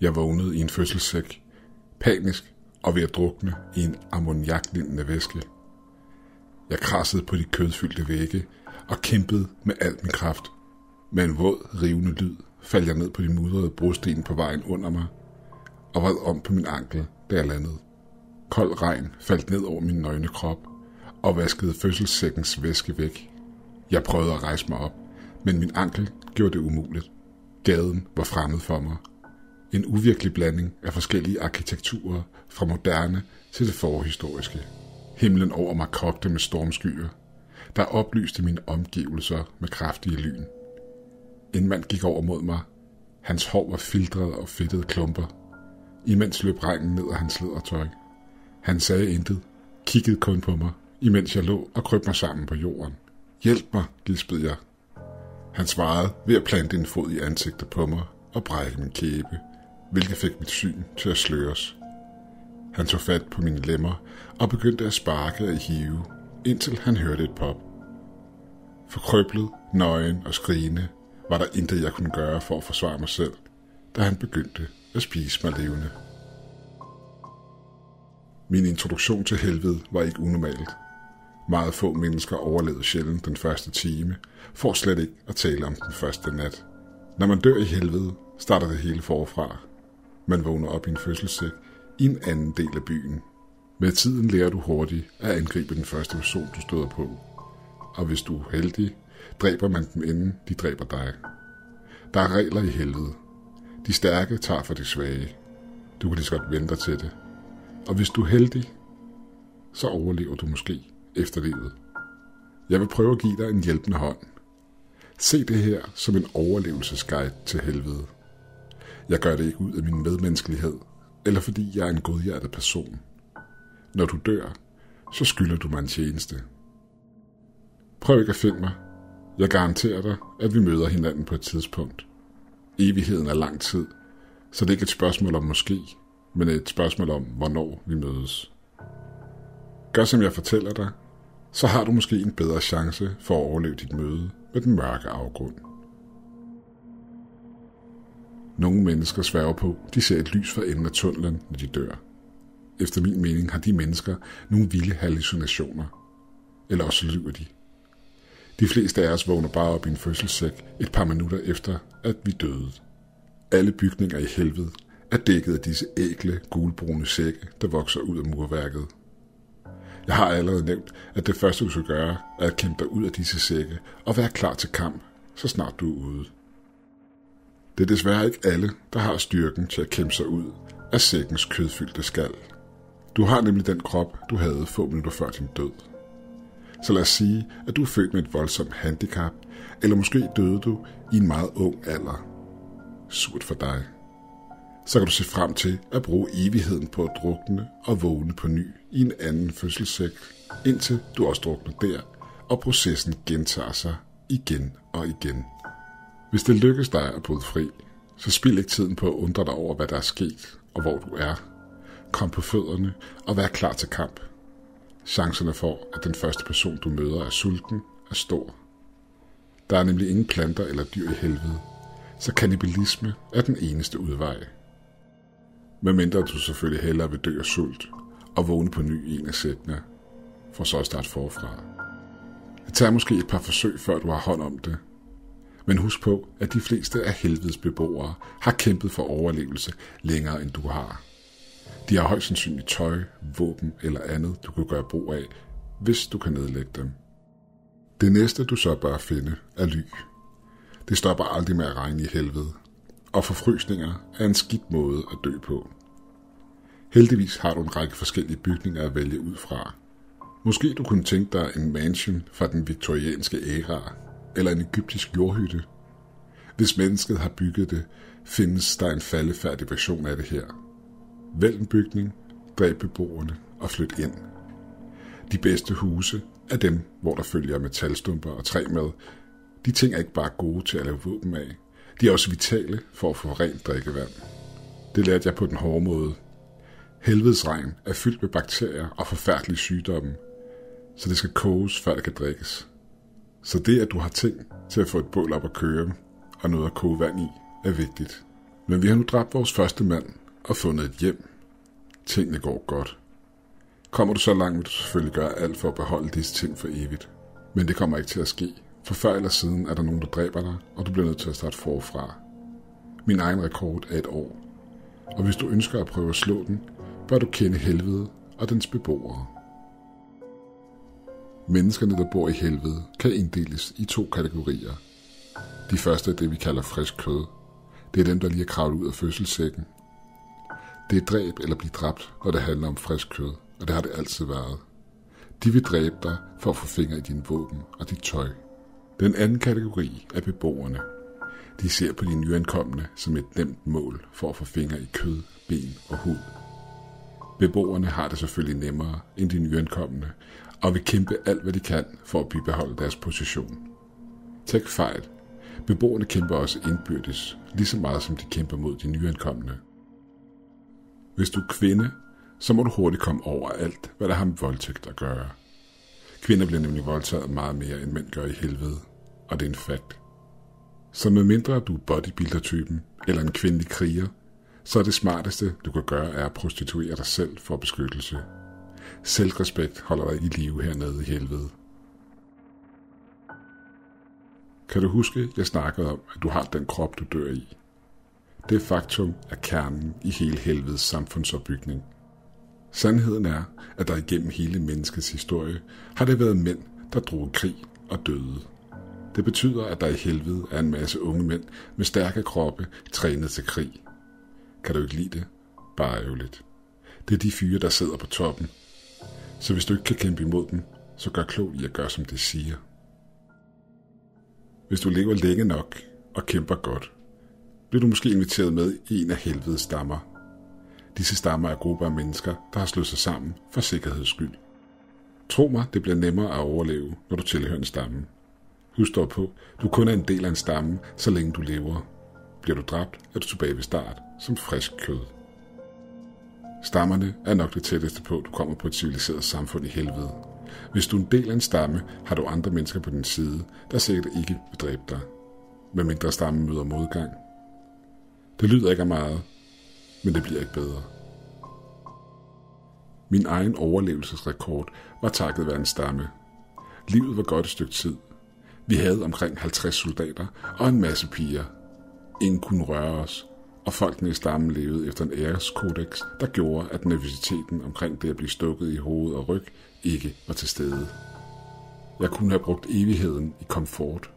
Jeg vågnede i en fødselssæk, panisk og ved at drukne i en ammoniaklignende væske. Jeg krassede på de kødfyldte vægge og kæmpede med al min kraft. Med en våd, rivende lyd faldt jeg ned på de mudrede brosten på vejen under mig og vred om på min ankel, da jeg landede. Kold regn faldt ned over min nøgne krop og vaskede fødselssækkens væske væk. Jeg prøvede at rejse mig op, men min ankel gjorde det umuligt. Gaden var fremmed for mig. En uvirkelig blanding af forskellige arkitekturer, fra moderne til det forhistoriske. Himlen over mig kogte med stormskyer, der oplyste mine omgivelser med kraftige lyn. En mand gik over mod mig. Hans hår var filtret og fedtede klumper. Imens løb regnen ned af hans ledertøj. Han sagde intet, kiggede kun på mig, imens jeg lå og krøb mig sammen på jorden. Hjælp mig, gispede jeg. Han svarede ved at plante en fod i ansigtet på mig og brække min kæbe, hvilket fik mit syn til at sløres. Han tog fat på mine lemmer og begyndte at sparke og hive, indtil han hørte et pop. Forkrøblet, nøgen og skrigende var der intet, jeg kunne gøre for at forsvare mig selv, da han begyndte at spise mig levende. Min introduktion til helvede var ikke unormalt. Meget få mennesker overlevede sjældent den første time, for slet ikke at tale om den første nat. Når man dør i helvede, starter det hele forfra. Man vågner op i en fødselssæk i en anden del af byen. Med tiden lærer du hurtigt at angribe den første person, du støder på. Og hvis du er heldig, dræber man dem inden de dræber dig. Der er regler i helvede. De stærke tager for de svage. Du kan lige så godt vente til det. Og hvis du er heldig, så overlever du måske efter livet. Jeg vil prøve at give dig en hjælpende hånd. Se det her som en overlevelsesguide til helvede. Jeg gør det ikke ud af min medmenneskelighed, eller fordi jeg er en godhjertet person. Når du dør, så skylder du mig en tjeneste. Prøv ikke at finde mig. Jeg garanterer dig, at vi møder hinanden på et tidspunkt. Evigheden er lang tid, så det er ikke et spørgsmål om måske, men et spørgsmål om, hvornår vi mødes. Gør som jeg fortæller dig, så har du måske en bedre chance for at overleve dit møde med den mørke afgrund. Nogle mennesker sværger på, de ser et lys for enden af tunnelen, når de dør. Efter min mening har de mennesker nogle vilde hallucinationer. Eller også lyver de. De fleste af os vågner bare op i en fødselssæk et par minutter efter, at vi døde. Alle bygninger i helvede er dækket af disse ægle, gulbrune sække, der vokser ud af murværket. Jeg har allerede nævnt, at det første du skal gøre, er at kæmpe dig ud af disse sække og være klar til kamp, så snart du er ude. Det er desværre ikke alle, der har styrken til at kæmpe sig ud af sækkens kødfyldte skal. Du har nemlig den krop, du havde få minutter før din død. Så lad os sige, at du er født med et voldsomt handicap, eller måske døde du i en meget ung alder. Surt for dig. Så kan du se frem til at bruge evigheden på at drukne og vågne på ny i en anden fødselssæk, indtil du også drukner der, og processen gentager sig igen og igen. Hvis det lykkes dig at bryde fri, så spild ikke tiden på at undre dig over, hvad der er sket og hvor du er. Kom på fødderne og vær klar til kamp. Chancerne for, at den første person, du møder, er sulten, er stor. Der er nemlig ingen planter eller dyr i helvede, så kannibalisme er den eneste udvej. Medmindre du selvfølgelig hellere vil dø af sult og vågne på ny i en af sættene, for så at starte forfra. Det tager måske et par forsøg, før du har hånd om det, men husk på, at de fleste af helvedes beboere har kæmpet for overlevelse længere end du har. De har højst sandsynligt tøj, våben eller andet, du kan gøre brug af, hvis du kan nedlægge dem. Det næste, du så bør finde, er ly. Det stopper aldrig med at regne i helvede, og forfrysninger er en skidt måde at dø på. Heldigvis har du en række forskellige bygninger at vælge ud fra. Måske du kunne tænke dig en mansion fra den viktorianske æra, eller en egyptisk jordhytte. Hvis mennesket har bygget det, findes der en faldefærdig version af det her. Vælg en bygning, dræb beboerne og flyt ind. De bedste huse er dem, hvor der følger metalstumper og træ med. De ting er ikke bare gode til at lave våben af. De er også vitale for at få rent drikkevand. Det lærte jeg på den hårde måde. Helvedes regn er fyldt med bakterier og forfærdelige sygdomme, så det skal koges, før det kan drikkes. Så det, at du har ting til at få et bål op at køre og noget at koge vand i, er vigtigt. Men vi har nu dræbt vores første mand og fundet et hjem. Tingene går godt. Kommer du så langt, vil du selvfølgelig gøre alt for at beholde disse ting for evigt. Men det kommer ikke til at ske, for før eller siden er der nogen, der dræber dig, og du bliver nødt til at starte forfra. Min egen rekord er et år. Og hvis du ønsker at prøve at slå den, bør du kende helvede og dens beboere. Menneskerne, der bor i helvede, kan inddeles i to kategorier. De første er det, vi kalder frisk kød. Det er dem, der lige er kravlet ud af fødselssækken. Det er dræb eller blive dræbt, når det handler om frisk kød, og det har det altid været. De vil dræbe dig for at få fingre i dine våben og dit tøj. Den anden kategori er beboerne. De ser på de nyankomne som et nemt mål for at få fingre i kød, ben og hud. Beboerne har det selvfølgelig nemmere end de nyankomne, og vil kæmpe alt, hvad de kan for at bibeholde deres position. Tag fejl. Beboerne kæmper også indbyrdes, lige så meget som de kæmper mod de nyankomne. Hvis du er kvinde, så må du hurtigt komme over alt, hvad der har med voldtægt at gøre. Kvinder bliver nemlig voldtaget meget mere, end mænd gør i helvede, og det er en fakt. Så med mindre du er bodybuilder-typen, eller en kvindelig kriger, så er det smarteste, du kan gøre, er at prostituere dig selv for beskyttelse. Selvrespekt holder dig i live hernede i helvede. Kan du huske, jeg snakkede om, at du har den krop, du dør i? Det faktum er kernen i hele helvedes samfundsopbygning. Sandheden er, at der igennem hele menneskets historie har det været mænd, der drog krig og døde. Det betyder, at der i helvede er en masse unge mænd med stærke kroppe trænet til krig. Kan du ikke lide det? Bare ærgerligt. Det er de fyre, der sidder på toppen. Så hvis du ikke kan kæmpe imod dem, så gør klogt i at gøre, som det siger. Hvis du lever længe nok og kæmper godt, bliver du måske inviteret med i en af helvedes stammer. Disse stammer er grupper af mennesker, der har slået sig sammen for sikkerheds skyld. Tro mig, det bliver nemmere at overleve, når du tilhører en stamme. Husk dog på, du kun er en del af en stamme, så længe du lever. Bliver du dræbt, er du tilbage ved start, som frisk kød. Stammerne er nok det tætteste på, at du kommer på et civiliseret samfund i helvede. Hvis du er en del af en stamme, har du andre mennesker på din side, der sikkert ikke vil dræbe dig. Med mindre stammen møder modgang. Det lyder ikke af meget, men det bliver ikke bedre. Min egen overlevelsesrekord var takket være en stamme. Livet var godt et stykke tid. Vi havde omkring 50 soldater og en masse piger. Ingen kunne røre os, og folkene i stammen levede efter en æreskodex, der gjorde, at nervøsiteten omkring det at blive stukket i hoved og ryg ikke var til stede. Jeg kunne have brugt evigheden i komfort.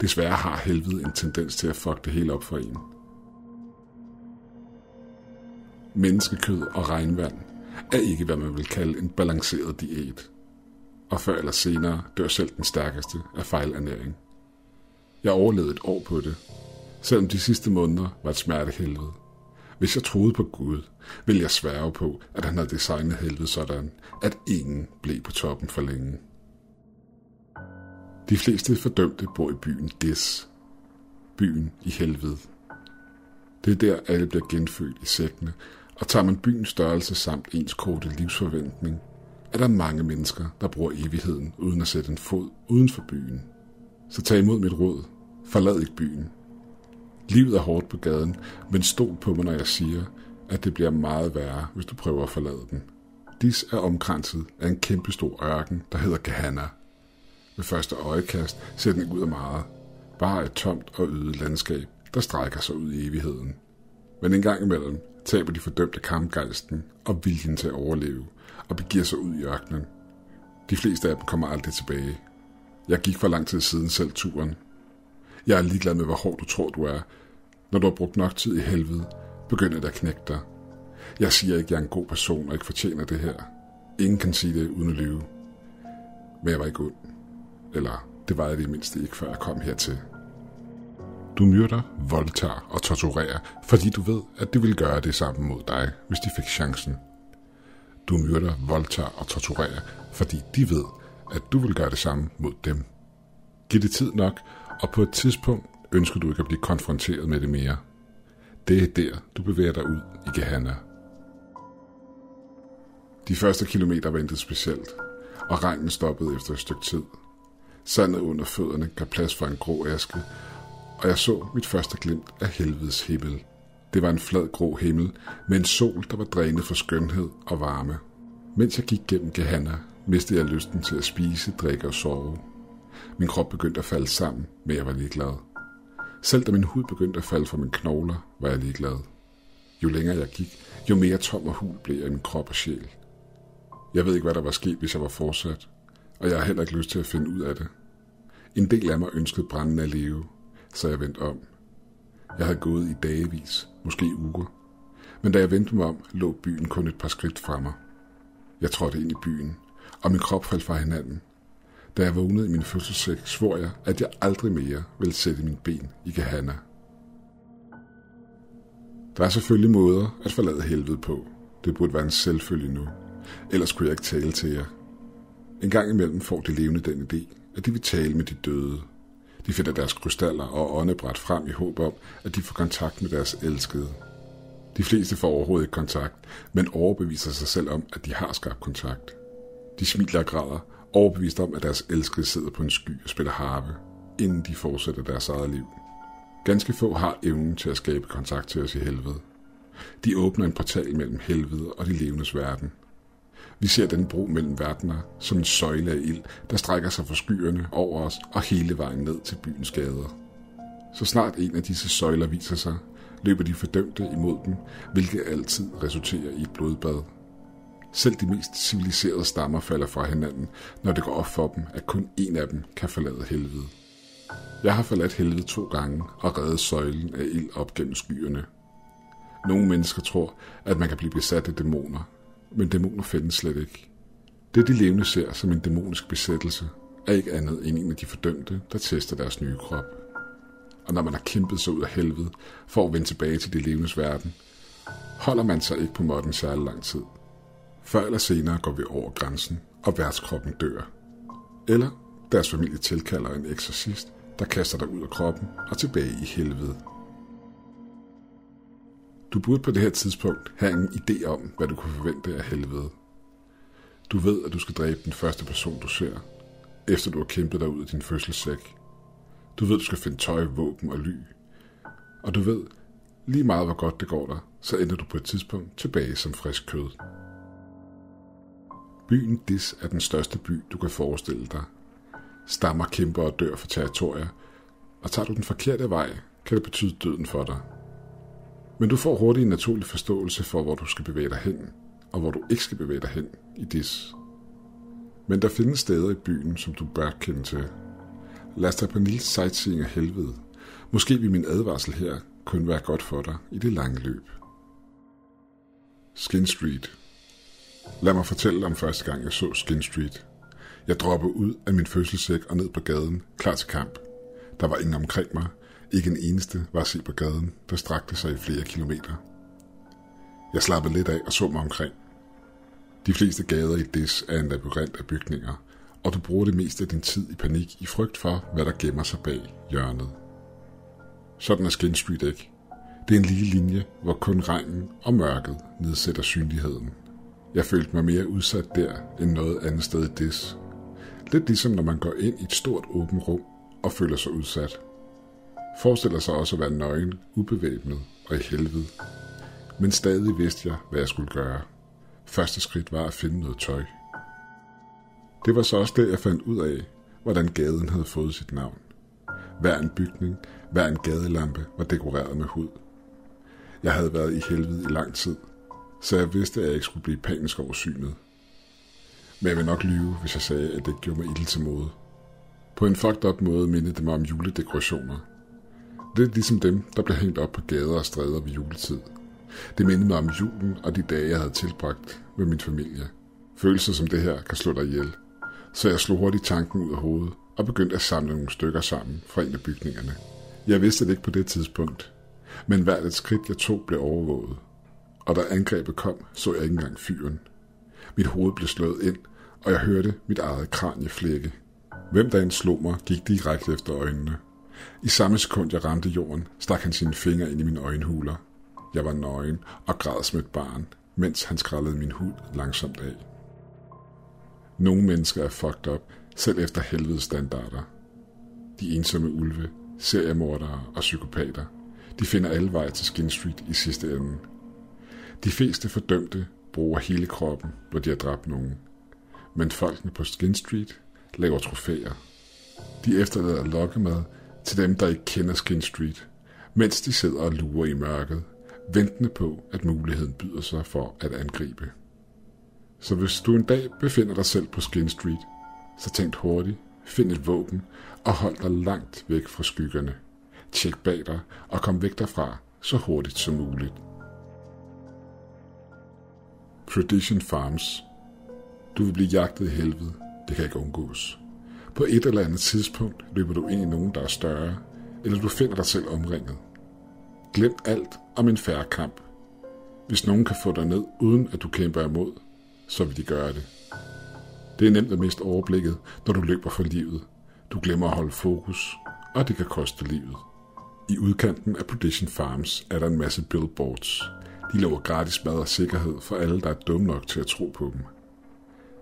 Desværre har helvede en tendens til at fuck det hele op for en. Menneskekød og regnvand er ikke, hvad man vil kalde en balanceret diæt. Og før eller senere dør selv den stærkeste af fejlernæring. Jeg overlevede et år på det, selvom de sidste måneder var et smertehelvede. Hvis jeg troede på Gud, ville jeg sværge på, at han havde designet helvede sådan, at ingen blev på toppen for længe. De fleste fordømte bor i byen Des, Byen i helvede. Det er der, alle bliver genfødt i sækkene, og tager man byens størrelse samt ens korte livsforventning, er der mange mennesker, der bruger evigheden uden at sætte en fod uden for byen. Så tag imod mit råd. Forlad ikke byen. Livet er hårdt på gaden, men stol på mig, når jeg siger, at det bliver meget værre, hvis du prøver at forlade den. Dis er omkranset af en kæmpestor ørken, der hedder Gehanna. Ved første øjekast ser den ikke ud af meget. Bare et tomt og øde landskab, der strækker sig ud i evigheden. Men en gang imellem taber de fordømte kampgejsten og viljen til at overleve og begiver sig ud i ørkenen. De fleste af dem kommer aldrig tilbage. Jeg gik for lang tid siden selv turen. Jeg er ligeglad med, hvor hård du tror, du er. Når du har brugt nok tid i helvede, begynder det at knække dig. Jeg siger ikke, at jeg er en god person og ikke fortjener det her. Ingen kan sige det uden at lyve. Men jeg var ikke ond. Eller det var jeg det mindste ikke, før jeg kom hertil. Du myrder, voldtager og torturerer, fordi du ved, at det vil gøre det samme mod dig, hvis de fik chancen. Du myrder, voldtager og torturerer, fordi de ved, at du vil gøre det samme mod dem. Giv det tid nok, og på et tidspunkt ønsker du ikke at blive konfronteret med det mere. Det er der, du bevæger dig ud i Gehanna. De første kilometer ventede specielt, og regnen stoppede efter et stykke tid. Sandet under fødderne gav plads for en grå aske, og jeg så mit første glimt af helvedes himmel. Det var en flad grå himmel med en sol, der var drænet for skønhed og varme. Mens jeg gik gennem Gehanna, mistede jeg lysten til at spise, drikke og sove. Min krop begyndte at falde sammen, men jeg var ligeglad. Selv da min hud begyndte at falde fra mine knogler, var jeg ligeglad. Jo længere jeg gik, jo mere tom og hul blev jeg i min krop og sjæl. Jeg ved ikke, hvad der var sket, hvis jeg var fortsat, og jeg har heller ikke lyst til at finde ud af det. En del af mig ønskede branden at leve, så jeg vendte om. Jeg havde gået i dagevis, måske uger. Men da jeg vendte mig om, lå byen kun et par skridt fra mig. Jeg trådte ind i byen, og min krop faldt fra hinanden. Da jeg vågnede i min fødselssæk, svor jeg, at jeg aldrig mere ville sætte min ben i Gehanna. Der er selvfølgelig måder at forlade helvede på. Det burde være en selvfølge nu. Ellers kunne jeg ikke tale til jer. En gang imellem får de levende den idé, at de vil tale med de døde. De finder deres krystaller og åndebræt frem i håb om, at de får kontakt med deres elskede. De fleste får overhovedet ikke kontakt, men overbeviser sig selv om, at de har skabt kontakt. De smiler og græder, overbevist om, at deres elskede sidder på en sky og spiller harpe, inden de fortsætter deres eget liv. Ganske få har evnen til at skabe kontakt til os i helvede. De åbner en portal mellem helvede og de levendes verden. Vi ser den bro mellem verdener som en søjle af ild, der strækker sig fra skyerne over os og hele vejen ned til byens gader. Så snart en af disse søjler viser sig, løber de fordømte imod dem, hvilket altid resulterer i et blodbad. Selv de mest civiliserede stammer falder fra hinanden, når det går op for dem, at kun en af dem kan forlade helvede. Jeg har forladt helvede to gange og reddet søjlen af ild op gennem skyerne. Nogle mennesker tror, at man kan blive besat af dæmoner, men dæmoner findes slet ikke. Det de levende ser som en dæmonisk besættelse, er ikke andet end en af de fordømte, der tester deres nye krop. Og når man har kæmpet sig ud af helvede for at vende tilbage til de levendes verden, holder man sig ikke på måtten særlig lang tid. Før eller senere går vi over grænsen, og værtskroppen dør. Eller deres familie tilkalder en eksorcist, der kaster dig ud af kroppen og tilbage i helvede. Du burde på det her tidspunkt have en idé om, hvad du kunne forvente af helvede. Du ved, at du skal dræbe den første person, du ser, efter du har kæmpet dig ud af din fødselssæk. Du ved, at du skal finde tøj, våben og ly. Og du ved, lige meget hvor godt det går dig, så ender du på et tidspunkt tilbage som frisk kød. Byen Dis er den største by, du kan forestille dig. Stammer kæmper og dør for territorier, og tager du den forkerte vej, kan det betyde døden for dig. Men du får hurtigt en naturlig forståelse for, hvor du skal bevæge dig hen, og hvor du ikke skal bevæge dig hen i dis. Men der findes steder i byen, som du bør kende til. Lad os tage på en lille sightseeing af helvede. Måske vil min advarsel her kun være godt for dig i det lange løb. Skin Street. Lad mig fortælle om første gang, jeg så Skin Street. Jeg droppede ud af min fødselssæk og ned på gaden, klar til kamp. Der var ingen omkring mig, ikke en eneste var at se på gaden, der strakte sig i flere kilometer. Jeg slappede lidt af og så mig omkring. De fleste gader i Dis er en labyrint af bygninger, og du bruger det meste af din tid i panik i frygt for, hvad der gemmer sig bag hjørnet. Sådan er Skin Street ikke. Det er en lille linje, hvor kun regnen og mørket nedsætter synligheden. Jeg følte mig mere udsat der end noget andet sted i Dis. Lidt ligesom når man går ind i et stort åbent rum og føler sig udsat – forestiller sig også at være nøgen, ubevæbnet og i helvede. Men stadig vidste jeg, hvad jeg skulle gøre. Første skridt var at finde noget tøj. Det var så også det, jeg fandt ud af, hvordan gaden havde fået sit navn. Hver en bygning, hver en gadelampe var dekoreret med hud. Jeg havde været i helvede i lang tid, så jeg vidste, at jeg ikke skulle blive panisk over synet. Men jeg vil nok lyve, hvis jeg sagde, at det gjorde mig ild til mode. På en fucked up måde mindede det mig om juledekorationer – Lidt ligesom dem, der blev hængt op på gader og stræder ved juletid. Det mindede mig om julen og de dage, jeg havde tilbragt med min familie. Følelser som det her kan slå dig ihjel. Så jeg slog hurtigt tanken ud af hovedet og begyndte at samle nogle stykker sammen fra en af bygningerne. Jeg vidste det ikke på det tidspunkt, men hvert et skridt jeg tog blev overvåget. Og da angrebet kom, så jeg ikke engang fyren. Mit hoved blev slået ind, og jeg hørte mit eget kranje flække. Hvem der end slog mig, gik direkte efter øjnene. I samme sekund jeg ramte jorden, stak han sine fingre ind i mine øjenhuler. Jeg var nøgen og græd som et barn, mens han skrællede min hud langsomt af. Nogle mennesker er fucked up, selv efter helvedes standarder. De ensomme ulve, seriemordere og psykopater. De finder alle vej til Skin Street i sidste ende. De fleste fordømte bruger hele kroppen, når de har dræbt nogen. Men folkene på Skin Street laver trofæer. De efterlader lokkemad til dem, der ikke kender Skin Street, mens de sidder og lurer i mørket, ventende på, at muligheden byder sig for at angribe. Så hvis du en dag befinder dig selv på Skin Street, så tænk hurtigt, find et våben og hold dig langt væk fra skyggerne. Tjek bag dig og kom væk derfra så hurtigt som muligt. Tradition Farms. Du vil blive jagtet i helvede. Det kan ikke undgås. På et eller andet tidspunkt løber du ind i nogen, der er større, eller du finder dig selv omringet. Glem alt om en færre kamp. Hvis nogen kan få dig ned, uden at du kæmper imod, så vil de gøre det. Det er nemt at miste overblikket, når du løber for livet. Du glemmer at holde fokus, og det kan koste livet. I udkanten af Predition Farms er der en masse billboards. De lover gratis mad og sikkerhed for alle, der er dumme nok til at tro på dem.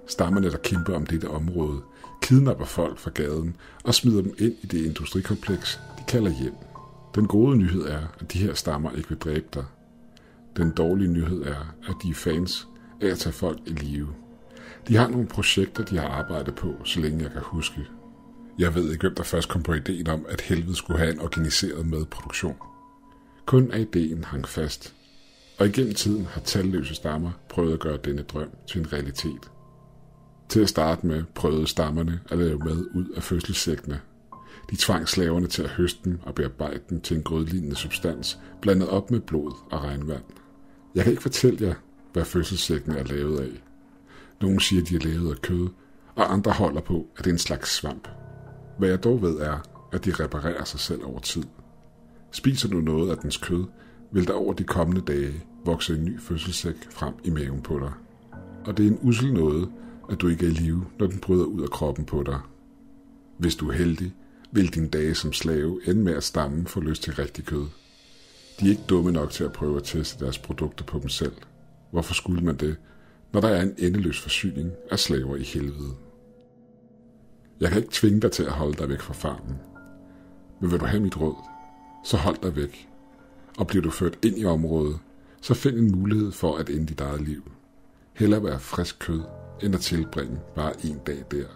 Stammerne, der kæmper om dette område, kidnapper folk fra gaden og smider dem ind i det industrikompleks, de kalder hjem. Den gode nyhed er, at de her stammer ikke vil dræbe dig. Den dårlige nyhed er, at de er fans af at tage folk i live. De har nogle projekter, de har arbejdet på, så længe jeg kan huske. Jeg ved ikke, hvem der først kom på ideen om, at helvede skulle have en organiseret madproduktion. Kun af ideen hang fast, og igennem tiden har talløse stammer prøvet at gøre denne drøm til en realitet. Til at starte med prøvede stammerne at lave mad ud af fødselssækkene. De tvang slaverne til at høste dem og bearbejde dem til en grødlignende substans, blandet op med blod og regnvand. Jeg kan ikke fortælle jer, hvad fødselssækkene er lavet af. Nogle siger, de er lavet af kød, og andre holder på, at det er en slags svamp. Hvad jeg dog ved er, at de reparerer sig selv over tid. Spiser du noget af dens kød, vil der over de kommende dage vokse en ny fødselssæk frem i maven på dig. Og det er en usel noget, at du ikke er i live, når den bryder ud af kroppen på dig. Hvis du er heldig, vil din dage som slave ende med at stammen få lyst til rigtig kød. De er ikke dumme nok til at prøve at teste deres produkter på dem selv. Hvorfor skulle man det, når der er en endeløs forsyning af slaver i helvede? Jeg kan ikke tvinge dig til at holde dig væk fra farmen. Men vil du have mit råd, så hold dig væk. Og bliver du ført ind i området, så find en mulighed for at ende dit eget liv. Heller være frisk kød, end at tilbringe bare en dag der.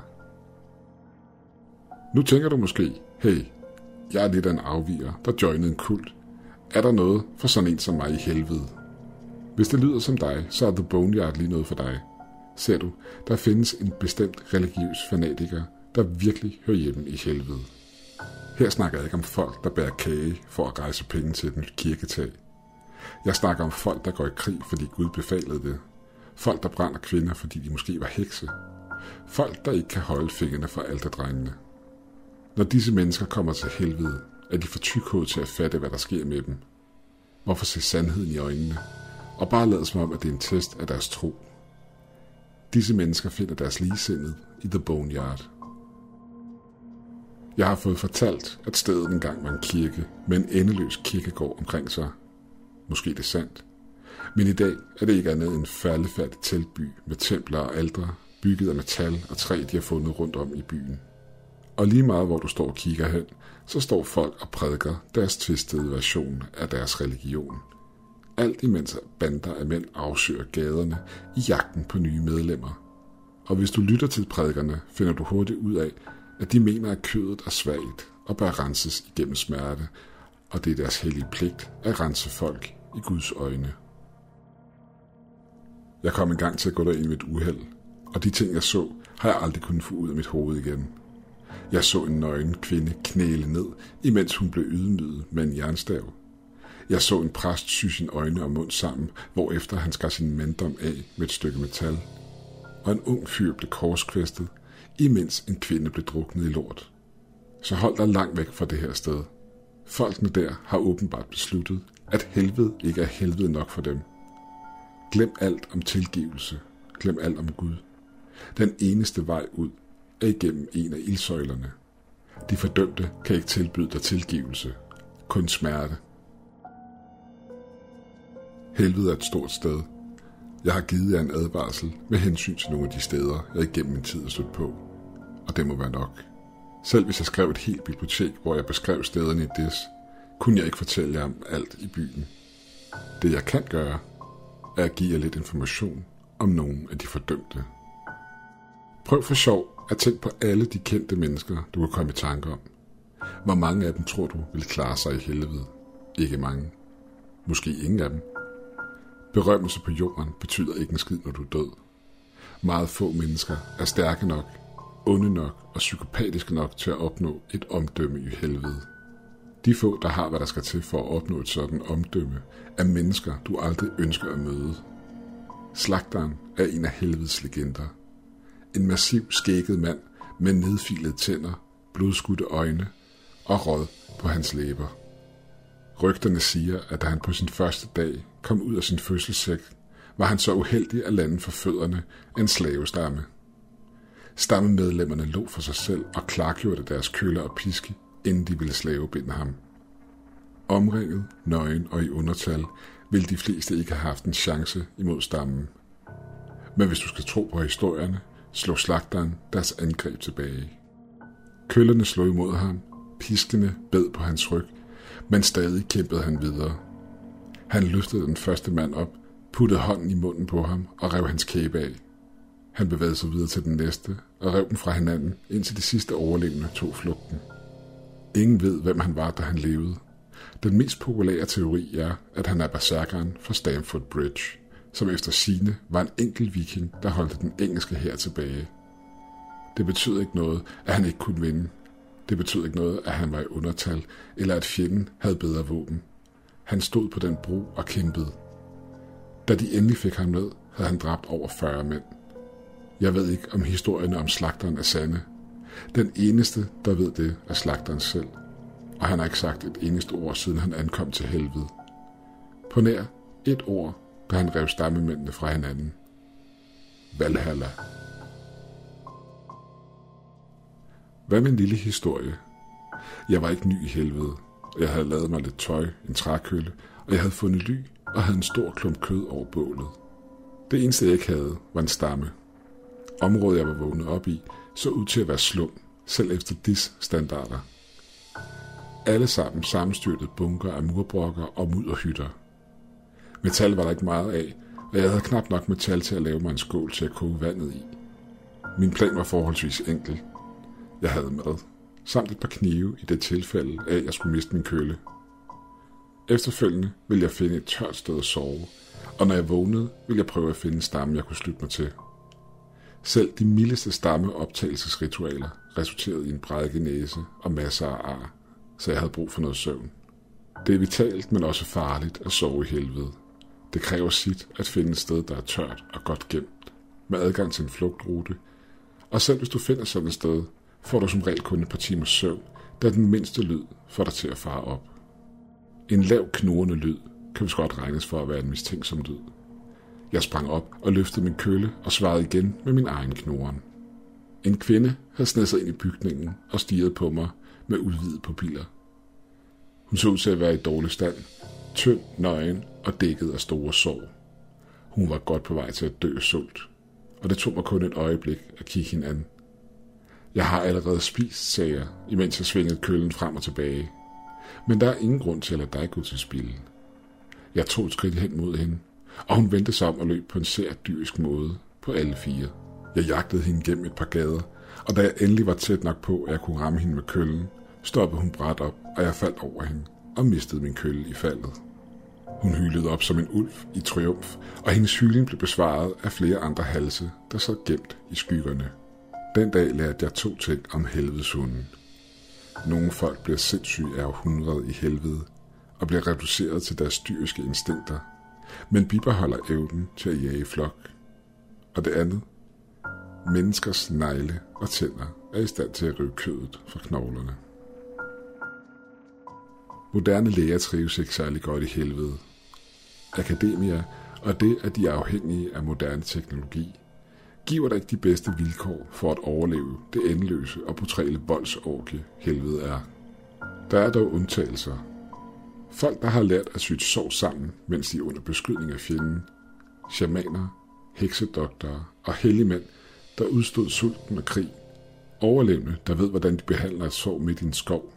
Nu tænker du måske, hey, jeg er lidt af en afviger, der joinede en kult. Er der noget for sådan en som mig i helvede? Hvis det lyder som dig, så er The Boneyard lige noget for dig. Ser du, der findes en bestemt religiøs fanatiker, der virkelig hører hjemme i helvede. Her snakker jeg ikke om folk, der bærer kage for at rejse penge til et nyt kirketag. Jeg snakker om folk, der går i krig, fordi Gud befalede det. Folk, der brænder kvinder, fordi de måske var hekse. Folk, der ikke kan holde fingrene fra alterdrengene. Når disse mennesker kommer til helvede, er de for tykhårde til at fatte, hvad der sker med dem. Hvorfor se sandheden i øjnene, og bare lade som om, at det er en test af deres tro. Disse mennesker finder deres ligesindet i The Boneyard. Jeg har fået fortalt, at stedet engang var en kirke med en endeløs kirkegård omkring sig. Måske det er sandt. Men i dag er det ikke andet end en faldefærdig teltby med templer og aldre, bygget af metal og træ, de har fundet rundt om i byen. Og lige meget hvor du står og kigger hen, så står folk og prædiker deres tvistede version af deres religion. Alt imens bander af mænd afsøger gaderne i jagten på nye medlemmer. Og hvis du lytter til prædikerne, finder du hurtigt ud af, at de mener, at kødet er svagt og bør renses igennem smerte, og det er deres hellige pligt at rense folk i Guds øjne. Jeg kom en gang til at gå derind ved et uheld, og de ting, jeg så, har jeg aldrig kunnet få ud af mit hoved igen. Jeg så en nøgen kvinde knæle ned, imens hun blev ydmyget med en jernstav. Jeg så en præst sy sine øjne og mund sammen, hvorefter han skar sin manddom af med et stykke metal. Og en ung fyr blev korskvæstet, imens en kvinde blev druknet i lort. Så hold dig langt væk fra det her sted. Folkene der har åbenbart besluttet, at helvede ikke er helvede nok for dem. Glem alt om tilgivelse. Glem alt om Gud. Den eneste vej ud er igennem en af ildsøjlerne. De fordømte kan ikke tilbyde dig tilgivelse, kun smerte. Helvede er et stort sted. Jeg har givet jer en advarsel med hensyn til nogle af de steder, jeg igennem min tid har stødt på. Og det må være nok. Selv hvis jeg skrev et helt bibliotek, hvor jeg beskrev stederne i des, kunne jeg ikke fortælle jer om alt i byen. Det jeg kan gøre, er at give jer lidt information om nogle af de fordømte. Prøv for sjov at tænke på alle de kendte mennesker, du kan komme i tanke om. Hvor mange af dem tror du vil klare sig i helvede? Ikke mange. Måske ingen af dem. Berømmelse på jorden betyder ikke en skid, når du er død. Meget få mennesker er stærke nok, onde nok og psykopatiske nok til at opnå et omdømme i helvede. De få, der har, hvad der skal til for at opnå et sådan omdømme, er mennesker, du aldrig ønsker at møde. Slagteren er en af helvedes legender. En massiv skægget mand med nedfilede tænder, blodskudte øjne og råd på hans læber. Rygterne siger, at da han på sin første dag kom ud af sin fødselssæk, var han så uheldig at lande for fødderne en slavestamme. Stammemedlemmerne lå for sig selv og klargjorde deres køller og piske, inden de ville slavebinde ham. Omringet, nøgen og i undertal ville de fleste ikke have haft en chance imod stammen. Men hvis du skal tro på historierne, slog slagteren deres angreb tilbage. Køllerne slog imod ham, piskene bed på hans ryg, men stadig kæmpede han videre. Han løftede den første mand op, puttede hånden i munden på ham og rev hans kæbe af. Han bevægede sig videre til den næste og rev den fra hinanden, indtil de sidste overlevende tog flugten. Ingen ved, hvem han var, da han levede. Den mest populære teori er, at han er berserkeren fra Stamford Bridge, som efter sine var en enkelt viking, der holdte den engelske her tilbage. Det betyder ikke noget, at han ikke kunne vinde. Det betød ikke noget, at han var i undertal, eller at fjenden havde bedre våben. Han stod på den bro og kæmpede. Da de endelig fik ham ned, havde han dræbt over 40 mænd. Jeg ved ikke, om historierne om slagteren er sande. Den eneste, der ved det, er slagteren selv. Og han har ikke sagt et eneste ord, siden han ankom til helvede. På nær et ord, da han rev stammemændene fra hinanden. Valhalla. Hvad med en lille historie? Jeg var ikke ny i helvede. Jeg havde lavet mig lidt tøj, en trækølle, og jeg havde fundet ly og havde en stor klump kød over bålet. Det eneste, jeg ikke havde, var en stamme. Området, jeg var vågnet op i, så ud til at være slum, selv efter dis standarder. Alle sammen sammenstyrtet bunker af murbrokker og mudderhytter. Metal var der ikke meget af, og jeg havde knap nok metal til at lave mig en skål til at koge vandet i. Min plan var forholdsvis enkel. Jeg havde mad, samt et par knive i det tilfælde af, at jeg skulle miste min kølle. Efterfølgende ville jeg finde et tørt sted at sove, og når jeg vågnede, ville jeg prøve at finde en stamme, jeg kunne slutte mig til. Selv de mildeste stammeoptagelsesritualer resulterede i en brækket næse og masser af ar, så jeg havde brug for noget søvn. Det er vitalt, men også farligt at sove i helvede. Det kræver sit at finde et sted, der er tørt og godt gemt, med adgang til en flugtrute. Og selv hvis du finder sådan et sted, får du som regel kun et par timers søvn, da den mindste lyd får dig til at fare op. En lav knurrende lyd kan vist godt regnes for at være en mistænksom lyd. Jeg sprang op og løftede min kølle og svarede igen med min egen knoren. En kvinde havde snedet sig ind i bygningen og stirret på mig med udvidede pupiller. Hun så ud til at være i dårlig stand, tynd, nøgen og dækket af store sår. Hun var godt på vej til at dø sult, og det tog mig kun et øjeblik at kigge hende an. Jeg har allerede spist, sagde jeg, imens jeg svingede køllen frem og tilbage. Men der er ingen grund til at lade dig gå til spil. Jeg tog et skridt hen mod hende, og hun vendte sig om og løb på en sær dyrisk måde på alle fire. Jeg jagtede hende gennem et par gader, og da jeg endelig var tæt nok på, at jeg kunne ramme hende med køllen, stoppede hun bræt op, og jeg faldt over hende og mistede min kølle i faldet. Hun hylede op som en ulv i triumf, og hendes hyling blev besvaret af flere andre halse, der sad gemt i skyggerne. Den dag lærte jeg to ting om helvedeshunden. Nogle folk bliver sindssyge af århundrede i helvede, og bliver reduceret til deres dyriske instinkter, men bibeholder evnen til at jage flok. Og det andet, menneskers negle og tænder er i stand til at rive kødet fra knoglerne. Moderne læger trives ikke særlig godt i helvede. Akademia og det, at de er afhængige af moderne teknologi, giver dig ikke de bedste vilkår for at overleve det endeløse og brutale voldsorgie, helvede er. Der er dog undtagelser. Folk, der har lært at syge sorg sammen, mens de er under beskydning af fjenden. Shamaner, heksedoktorer og helligmænd, der udstod sulten og krig. Overlevende, der ved, hvordan de behandler et sår midt i en skov.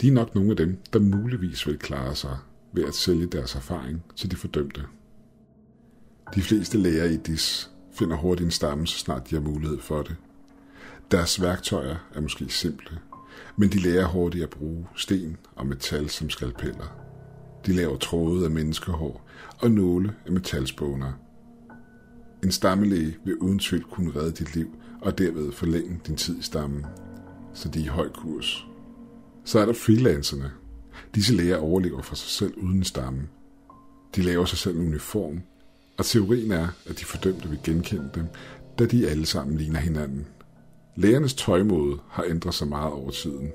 De er nok nogle af dem, der muligvis vil klare sig ved at sælge deres erfaring til de fordømte. De fleste læger i DIS finder hurtigt en stamme, så snart de har mulighed for det. Deres værktøjer er måske simple, men de lærer hurtigt at bruge sten og metal som skalpeller. De laver tråde af menneskehår og nåle af metalspåner. En stammelæge vil uden tvivl kunne redde dit liv og derved forlænge din tid i stammen, så de er i høj kurs. Så er der freelancerne. Disse læger overlever for sig selv uden stammen. De laver sig selv en uniform, og teorien er, at de fordømte vil genkende dem, da de alle sammen ligner hinanden. Lægernes tøjmåde har ændret sig meget over tiden.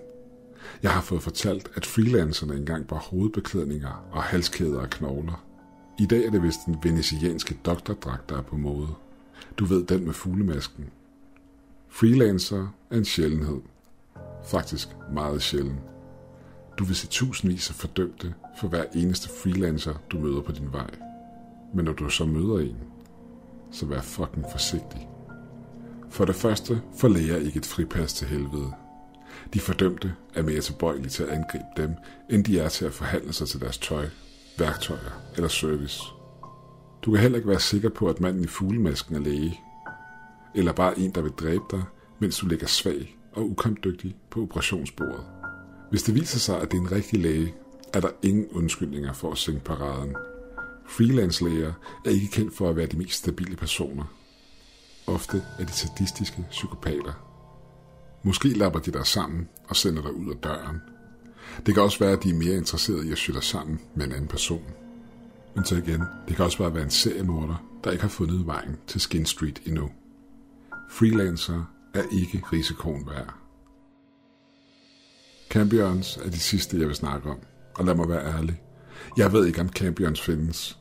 Jeg har fået fortalt, at freelancerne engang bar hovedbeklædninger og halskæder og knogler. I dag er det vist den venetianske doktordragt, der er på mode. Du ved den med fuglemasken. Freelancer er en sjældenhed. Faktisk meget sjælden. Du vil se tusindvis af fordømte for hver eneste freelancer, du møder på din vej. Men når du så møder en, så vær fucking forsigtig. For det første får læger ikke et fripas til helvede. De fordømte er mere tilbøjelige til at angribe dem, end de er til at forhandle sig til deres tøj, værktøjer eller service. Du kan heller ikke være sikker på, at manden i fuglemasken er læge, eller bare en, der vil dræbe dig, mens du ligger svag og ukampdygtig på operationsbordet. Hvis det viser sig, at det er en rigtig læge, er der ingen undskyldninger for at sænke paraden. Freelance-læger er ikke kendt for at være de mest stabile personer. Ofte er de sadistiske psykopater. Måske lapper de dig sammen og sender dig ud af døren. Det kan også være, at de er mere interesserede i at sy dig sammen med en anden person. Men så igen, det kan også bare være en seriemorder, der ikke har fundet vejen til Skin Street endnu. Freelancer er ikke risikoen værd. Cambions er de sidste, jeg vil snakke om. Og lad mig være ærlig. Jeg ved ikke, om Campions findes.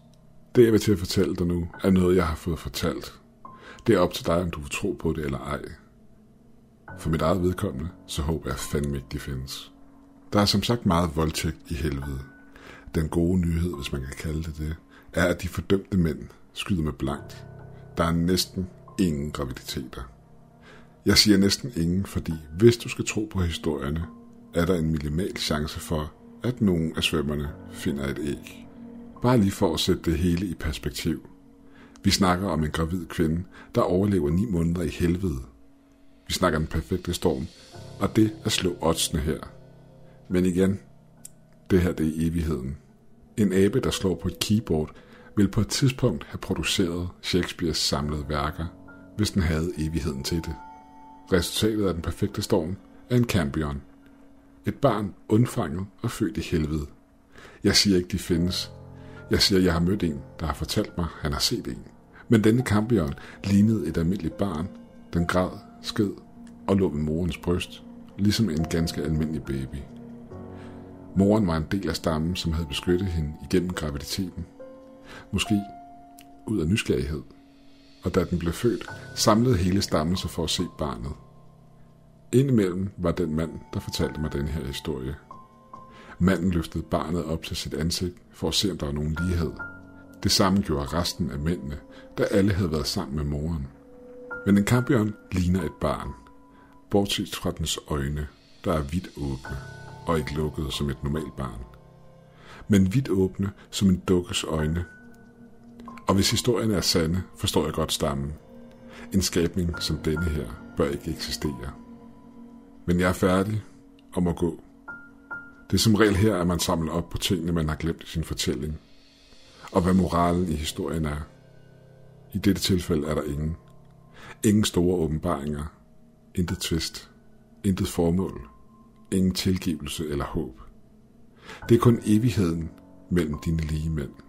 Det, jeg vil til at fortælle dig nu, er noget, jeg har fået fortalt. Det er op til dig, om du vil tro på det eller ej. For mit eget vedkommende, så håber jeg fandme ikke, de findes. Der er som sagt meget voldtægt i helvede. Den gode nyhed, hvis man kan kalde det det, er, at de fordømte mænd skyder med blankt. Der er næsten ingen graviditeter. Jeg siger næsten ingen, fordi hvis du skal tro på historierne, er der en minimal chance for, at nogen af svømmerne finder et æg. Bare lige for at sætte det hele i perspektiv. Vi snakker om en gravid kvinde, der overlever ni måneder i helvede. Vi snakker den perfekte storm, og det er slå oddsene her. Men igen, det her det er evigheden. En abe, der slår på et keyboard, vil på et tidspunkt have produceret Shakespeares samlede værker, hvis den havde evigheden til det. Resultatet af den perfekte storm er en campion. Et barn undfanget og født i helvede. Jeg siger ikke, de findes. Jeg siger, jeg har mødt en, der har fortalt mig, han har set en. Men denne kampbjørn lignede et almindeligt barn. Den græd, sked og lå ved morens bryst, ligesom en ganske almindelig baby. Moren var en del af stammen, som havde beskyttet hende igennem graviditeten. Måske ud af nysgerrighed. Og da den blev født, samlede hele stammen sig for at se barnet. Indimellem var den mand, der fortalte mig den her historie. Manden løftede barnet op til sit ansigt for at se, om der var nogen lighed. Det samme gjorde resten af mændene, da alle havde været sammen med moren. Men en kampion ligner et barn, bortset fra dens øjne, der er vidt åbne og ikke lukkede som et normalt barn. Men vidt åbne som en dukkes øjne. Og hvis historien er sande, forstår jeg godt stammen. En skabning som denne her bør ikke eksistere. Men jeg er færdig og må gå. Det er som regel her, at man samler op på tingene, man har glemt i sin fortælling. Og hvad moralen i historien er. I dette tilfælde er der ingen. Ingen store åbenbaringer. Intet tvist. Intet formål. Ingen tilgivelse eller håb. Det er kun evigheden mellem dine lige mænd.